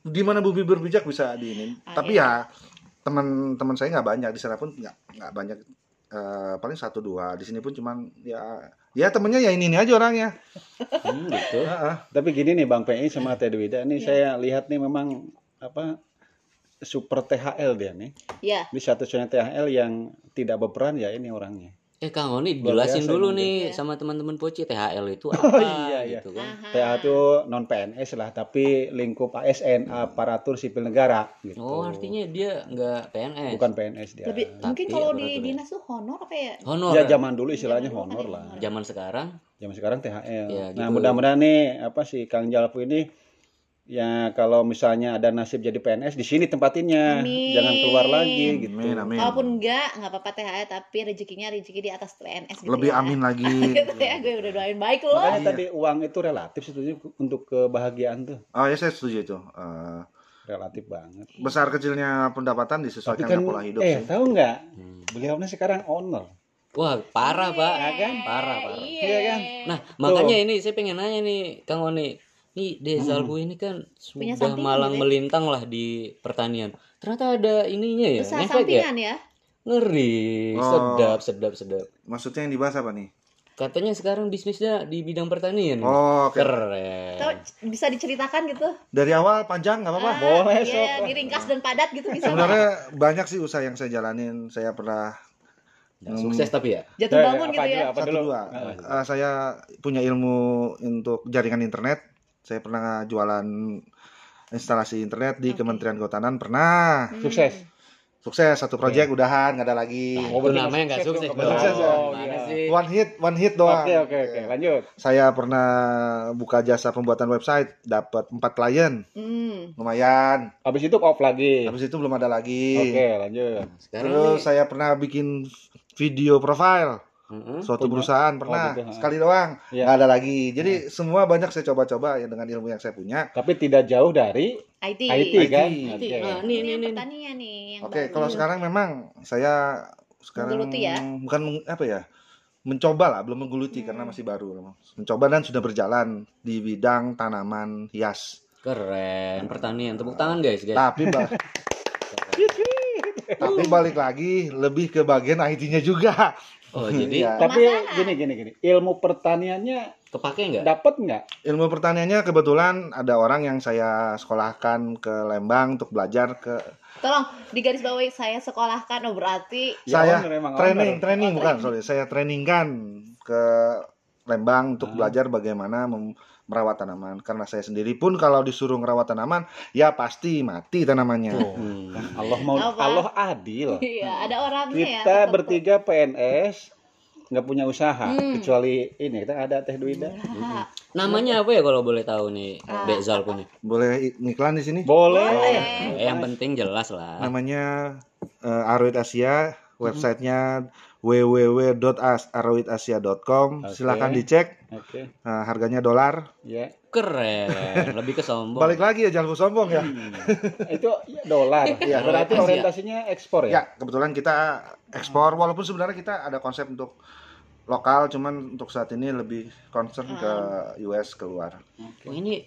di mana bumi berpijak bisa di ini Ah, tapi ya teman-teman saya nggak banyak di sana pun nggak nggak banyak eh, paling satu dua di sini pun cuman ya ya temennya ya ini ini aja orangnya Hmm, gitu. Heeh. Tapi gini nih Bang PI sama Teh Dwida nih Iya. saya lihat nih memang apa super THL dia nih. Ya, Di satu-satunya THL yang tidak berperan ya ini orangnya. Eh Kang Oni jelasin dulu nih Iya. sama teman-teman Poci THL itu apa iya, iya. gitu kan. Aha. TA itu non PNS lah, tapi lingkup ASN aparatur sipil negara gitu. Oh artinya dia nggak PNS. bukan PNS dia. lebih Tapi mungkin kalau di ya. dinas tuh honor apa ya? honor. Ya zaman dulu istilahnya Zaman dulu honor kan lah. honor. Zaman sekarang Zaman sekarang THL. Ya, Nah, gitu. mudah-mudahan nih apa sih Kang Jalpu ini ya kalau misalnya ada nasib jadi PNS di sini tempatinnya. Amin. Jangan keluar lagi gitu. amin amin Kalaupun enggak, enggak apa-apa THR tapi rezekinya rezeki di atas PNS gitu lebih ya. amin lagi gitu ya, gue udah doain baik loh. Makanya Iya. tadi uang itu relatif setuju untuk kebahagiaan tuh. oh ya saya setuju itu Eh, Relatif banget. besar kecilnya pendapatan Tapi disesuaikan kan dengan pola hidup eh sih tahu nggak? Hmm. Beliau ini sekarang owner. wah parah pak. Iya, kan? Parah, parah. Iya, Iya kan? Nah makanya ini saya pengen nanya nih Kang Oni. Nih Desalbu ini kan Punya sudah malang gitu ya. melintang lah di pertanian. Ternyata ada ininya ya, Usaha ngefek ya. sampingan ya. Ngeri, Oh. sedap, sedap, sedap. maksudnya yang dibahas apa nih Katanya sekarang bisnisnya di bidang pertanian. oh oke Keren. Tahu bisa diceritakan gitu? dari awal panjang nggak apa-apa Ah, Boleh, iya, sok. diringkas dan padat gitu bisa. Sebenarnya banyak sih usaha yang saya jalanin saya pernah Nah, sukses tapi ya. Jatuh Eh, bangun apa gitu dulu, ya. apa satu dulu? dua Eh, saya punya ilmu untuk jaringan internet saya pernah jualan instalasi internet di Oke. Kementerian Kehutanan pernah Hmm. Sukses. sukses satu proyek udahan nggak ada lagi Nah, Oh, namanya nggak sukses sukses. Sukses ya? Gimana sih? one hit one hit doang Oke oke oke lanjut. saya pernah buka jasa pembuatan website dapat empat klien Hmm. lumayan Habis itu off lagi. habis itu belum ada lagi Oke lanjut. Sekarang terus nih, saya pernah bikin video profile Mm-mm. suatu Punya. perusahaan pernah gitu, ha. sekali doang Iya. nggak ada lagi jadi semua banyak saya coba-coba ya dengan ilmu yang saya punya Tapi tidak jauh dari IT. IT, IT. kan? IT. Oke. Nah, Ini nih nih yang nih. pertanian nih yang Oke, baru. kalau sekarang memang saya sekarang Menggeluti ya? bukan apa ya? Mencoba lah, belum menggeluti Hmm. karena masih baru. Mencoba dan sudah berjalan di bidang tanaman hias. Keren, pertanian. Tepuk tangan guys, guys. Tapi ba- tapi balik lagi lebih ke bagian IT-nya juga. Oh, jadi Iya. Tapi gini gini gini. Ilmu pertaniannya kepake nggak? dapat nggak? Ilmu pertaniannya kebetulan ada orang yang saya sekolahkan ke Lembang untuk belajar ke Tolong di garis bawahi saya sekolahkan oh berarti Ya, saya owner emang training, owner. training Oh, bukan, sorry, saya trainingkan ke Lembang untuk Ah. belajar bagaimana mem- merawat tanaman. Karena saya sendiri pun kalau disuruh merawat tanaman, ya pasti mati tanamannya. Tuh. Hmm. Allah mau Apa? Allah adil. iya ada orangnya ya. Kita tetep. bertiga PNS nggak punya usaha Hmm. kecuali ini kita ada Teh Dwida. Iya. Namanya apa ya kalau boleh tahu nih, Ah, Dek Zal punya? Boleh iklan di sini? Boleh. Boleh. Eh, yang penting jelas lah. Namanya uh, Aroid Asia, websitenya www.aroidasia.com. Oke. Silahkan dicek. Oke. Uh, harganya dolar. Ya. Keren, lebih ke sombong. Balik lagi ya, jangan sombong ya. Hmm. Itu ya, dolar. Iya, Berarti Asia. orientasinya ekspor Ya, ya? kebetulan kita ekspor walaupun sebenarnya kita ada konsep untuk lokal cuman untuk saat ini lebih concern ke US keluar. Oh, ini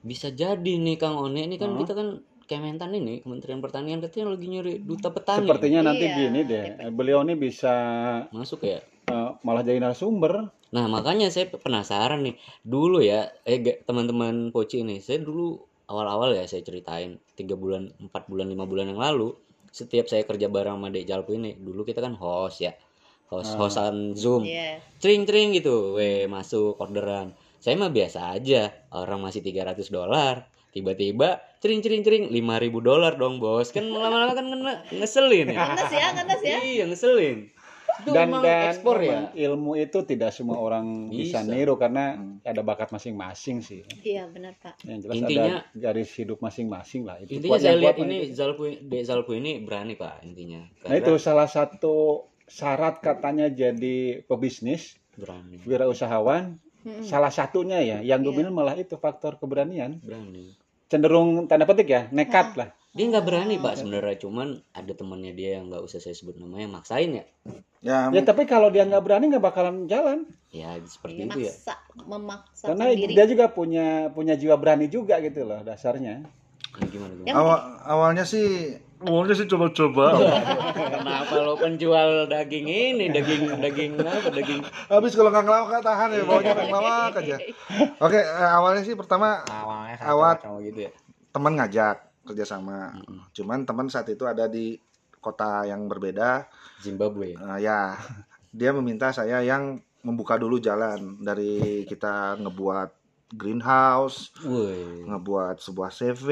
bisa jadi nih Kang One. Ini kan Hmm. kita kan Kementan ini, Kementerian Pertanian katanya lagi nyari duta petani. Sepertinya nanti Iya. gini deh. Beliau ini bisa Masuk ya? eh, malah jadi narasumber. Nah, makanya saya penasaran nih. Dulu ya, eh teman-teman Poci ini, saya dulu awal-awal ya saya ceritain tiga bulan, empat bulan, lima bulan yang lalu, setiap saya kerja bareng sama Dek Jalpu ini, dulu kita kan host ya, host-hostan Zoom. Iya. Cering-cering gitu, weh masuk orderan. Saya mah biasa aja, orang masih 300 dolar. Tiba-tiba cering-cering-cering 5000 dolar dong, Bos. Kan lama-lama kan ngeselin ya. Ngenes ya, ngenes ya. Iya, ngeselin. Itu dan dan ekspor ya. ilmu itu tidak semua orang bisa, Bisa. niru karena ada bakat masing-masing sih Iya, benar, Pak. yang jelas Intinya- ada garis hidup masing-masing lah itu Intinya saya lihat ini. Zalpu Dek Zalpu ini berani, Pak, intinya. nah itu salah satu syarat katanya jadi pebisnis berani. wirausahawan Mm-mm. salah satunya ya yang Iya. dominan malah itu faktor keberanian Berani. Cenderung tanda petik ya nekat lah Dia nggak berani, Pak, sebenarnya. Cuman ada temannya dia yang nggak usah saya sebut namanya, maksain ya. Ya, ya tapi kalau dia nggak berani nggak bakalan jalan Ya, seperti Iya, itu ya. maksa, memaksa karena diri. dia juga punya punya jiwa berani juga gitu loh dasarnya Nah, gimana gimana? Awal awalnya sih awalnya sih coba-coba. Kenapa lo penjual daging ini, daging daging apa, daging Habis kalau nggak ngelawak nggak tahan ya, pengen ngelawak aja. Oke, eh, awalnya sih pertama awalnya Awat. sama gitu ya. teman ngajak kerjasama. Cuman teman saat itu ada di kota yang berbeda. Zimbabwe. Eh, ya, dia meminta saya yang membuka dulu jalan dari kita ngebuat greenhouse, Woi. ngebuat sebuah CV,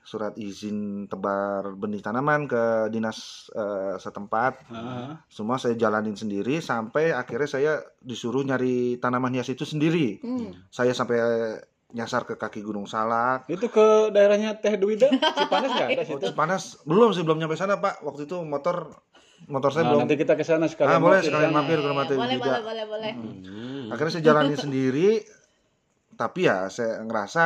surat izin tebar benih tanaman ke dinas eh, setempat. Semua saya jalanin sendiri sampai akhirnya saya disuruh nyari tanaman hias itu sendiri. Hmm. Saya sampai nyasar ke kaki Gunung Salak. itu ke daerahnya Teh Duwida Cipanas nggak ada situ Waktu panas belum sih belum nyampe sana Pak. Waktu itu motor motor saya Nah, belum. nanti kita ke sana sekalian Ah boleh mampir. sekalian mampir ke rumah Teh boleh, Wida. boleh, boleh, boleh. Hmm. Akhirnya saya jalanin sendiri. Tapi ya saya ngerasa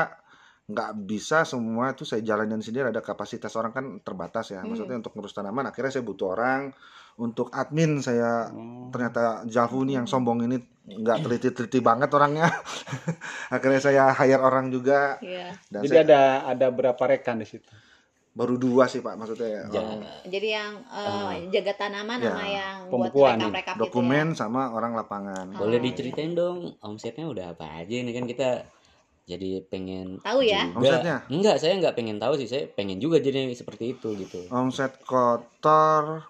nggak bisa semua itu saya jalanin sendiri ada kapasitas orang kan terbatas ya maksudnya untuk ngurus tanaman akhirnya saya butuh orang untuk admin saya Oh. ternyata Javu nih yang sombong ini nggak teliti-teliti banget orangnya akhirnya saya hire orang juga Iya. dan Jadi saya ada ada berapa rekan di situ? Baru dua sih pak maksudnya Ja- orang Jadi yang eh, jaga tanaman Ya, sama yang buat pembukuan nih, rekap-rekap dokumen sama orang lapangan Boleh Oh, diceritain dong omsetnya udah apa aja ini kan kita jadi pengen Tahu ya? juga. Omsetnya? Enggak, saya nggak pengen tahu sih. Saya pengen juga jadi seperti itu gitu. omset kotor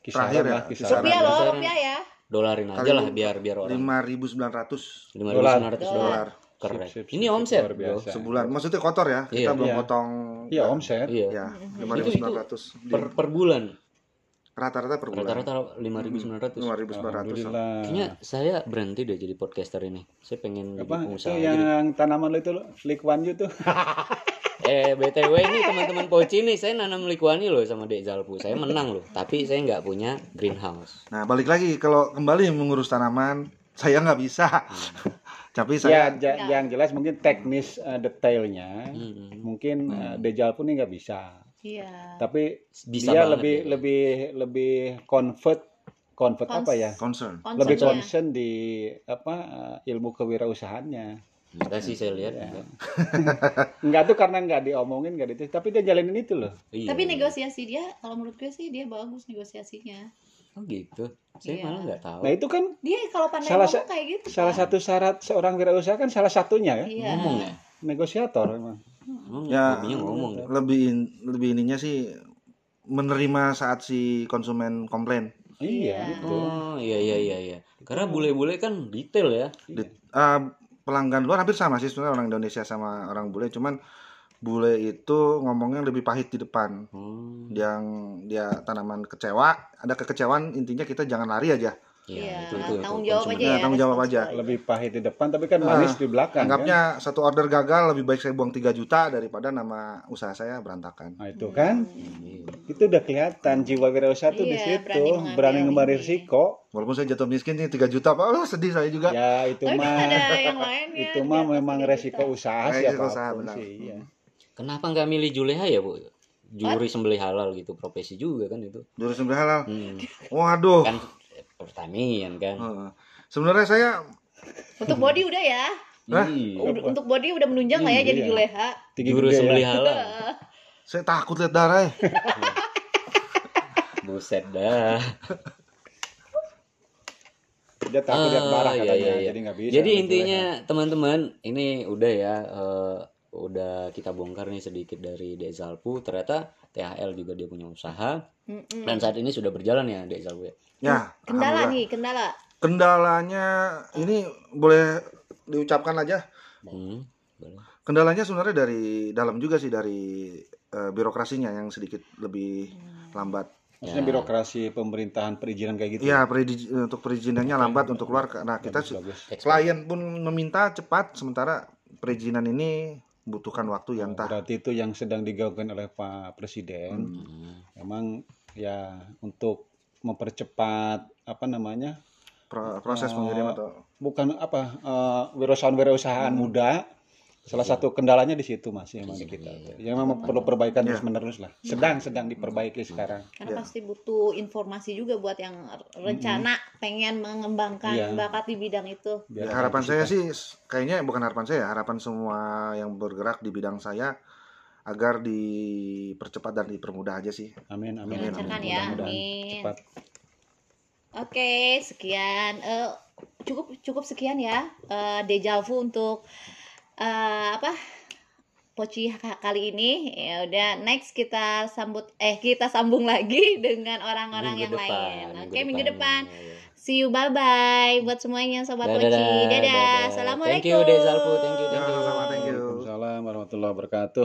Kisaran Terakhir ya, lah, ya. kisaran. Rupiah loh, rupiah ya. Dolarin aja lah biar biar orang lima ribu sembilan ratus 5.900 Dolar. dolar. Keren. Sip, sip, Ini sip, omset, luar bro. biasa. sebulan maksudnya kotor ya kita Iya. belum Iya. potong Iya omset. Iya. ya lima Itu- ribu sembilan ratus Per, per bulan. rata-rata per bulan Rata-rata 5.900. lima ribu sembilan ratus Alhamdulillah. Kayaknya saya berhenti deh jadi podcaster ini. Saya pengen jadi apa itu pengusaha gitu. yang tanaman lo itu lo, Likwan itu Eh, BTW ini teman-teman Poci nih, saya nanam likuani loh sama Dek Zalpu. Saya menang loh, tapi saya nggak punya greenhouse. nah balik lagi kalau kembali mengurus tanaman saya nggak bisa tapi ya saya ja- yang jelas mungkin teknis eh, detailnya Hmm. mungkin uh, Dejal pun nggak bisa Iya. tapi Bisa dia lebih ya. lebih lebih convert convert Cons- apa ya concern lebih Konsepnya. concern di apa eh, ilmu kewirausahaannya Enggak sih saya lihat. Ya. enggak. nggak tuh karena nggak diomongin nggak itu tapi dia jalanin itu loh Iya. Tapi negosiasi dia, kalau menurut gue sih dia bagus negosiasinya. Oh gitu. Saya Iya. malah nggak tahu. nah itu kan Dia kalau pandai Salah ngomong kayak gitu. salah satu syarat seorang wirausaha kan salah satunya ya Iya. Ngomong ya? negosiator memang Emang Ya, hobinya ngomong. ya? lebih in- lebih ininya sih menerima saat si konsumen komplain iya Iya. gitu Oh iya iya iya iya. Karena bule-bule kan detail ya. Di- ah, pelanggan luar hampir sama sih sebenarnya orang Indonesia sama orang bule cuman bule itu ngomongnya lebih pahit di depan Hmm. yang dia tanaman kecewa ada kekecewaan intinya kita jangan lari aja Iya, Iya, itu itu. tanggung itu jawab konsumen. aja Ya, ya. tanggung jawab aja. lebih pahit di depan tapi kan manis di belakang kan? anggapnya satu order gagal lebih baik saya buang 3 juta daripada nama usaha saya berantakan Nah itu kan Iya. itu udah kelihatan jiwa wirausaha tuh di Iya, situ berani ngemari risiko walaupun saya jatuh miskin nih 3 juta pak oh, sedih saya juga ya itu kan mah ada yang lain ya. itu di mah memang resiko juta. usaha Resiko usaha, benar. sih iya. Kenapa nggak milih Juleha ya, Bu? Juri sembelih halal gitu, profesi juga kan itu. jurus sembelih halal Hmm. waduh Kan pertanian kan. Heeh. sebenarnya saya Untuk body udah ya. Hah? Iya. Udah- Untuk body udah menunjang lah ya jadi Iya. juleha. Juru gede sembelih ya. halal. saya takut lihat darah ya. Buset dah. dia takut lihat Ah, darah iya, katanya iya, iya. jadi nggak bisa Jadi intinya teman-teman ini udah ya eh, udah kita bongkar nih sedikit dari Dezalpu ternyata THL juga dia punya usaha Mm-mm. dan saat ini sudah berjalan ya Dezalpu ya Ya, Kendala alhamdulillah. nih, kendala. Kendalanya ini boleh diucapkan aja. hmm, boleh. Kendalanya sebenarnya dari dalam juga sih dari eh, birokrasinya yang sedikit lebih lambat. Maksudnya birokrasi pemerintahan perizinan kayak gitu. Iya, untuk perizinannya lambat untuk keluar karena kita Bagus, bagus. klien pun meminta cepat sementara perizinan ini butuhkan waktu yang entah Berarti itu yang sedang digaungkan oleh Pak Presiden. Hmm. Memang ya untuk mempercepat apa namanya? pro- proses Oh. pengirim atau Bukan apa eh, wirausahaan-wirausahaan muda. Salah satu kendalanya di situ Mas yang di kita. Yang memang perlu perbaikan terus menerus lah. Sedang sedang diperbaiki sekarang. Karena pasti butuh informasi juga buat yang rencana pengen mengembangkan Iya. bakat di bidang itu. Ya, harapan saya sih kayaknya bukan harapan saya, harapan semua yang bergerak di bidang saya agar dipercepat dan dipermudah aja sih. Amin amin. Dilancarkan amin. ya, amin. Cepat. Oke, sekian. Eh, cukup cukup sekian ya. Eh, dejavu untuk eh, apa? Poci ka- kali ini ya udah next kita sambut eh kita sambung lagi dengan orang-orang Minggu yang depan, lain. minggu Oke, minggu depan. depan. Ya. See you bye bye buat semuanya sobat Dadah, Poci. dadah, Dadah. Assalamualaikum. Thank you thank you, Ya, thank you. thank you. Waalaikumsalam warahmatullahi wabarakatuh.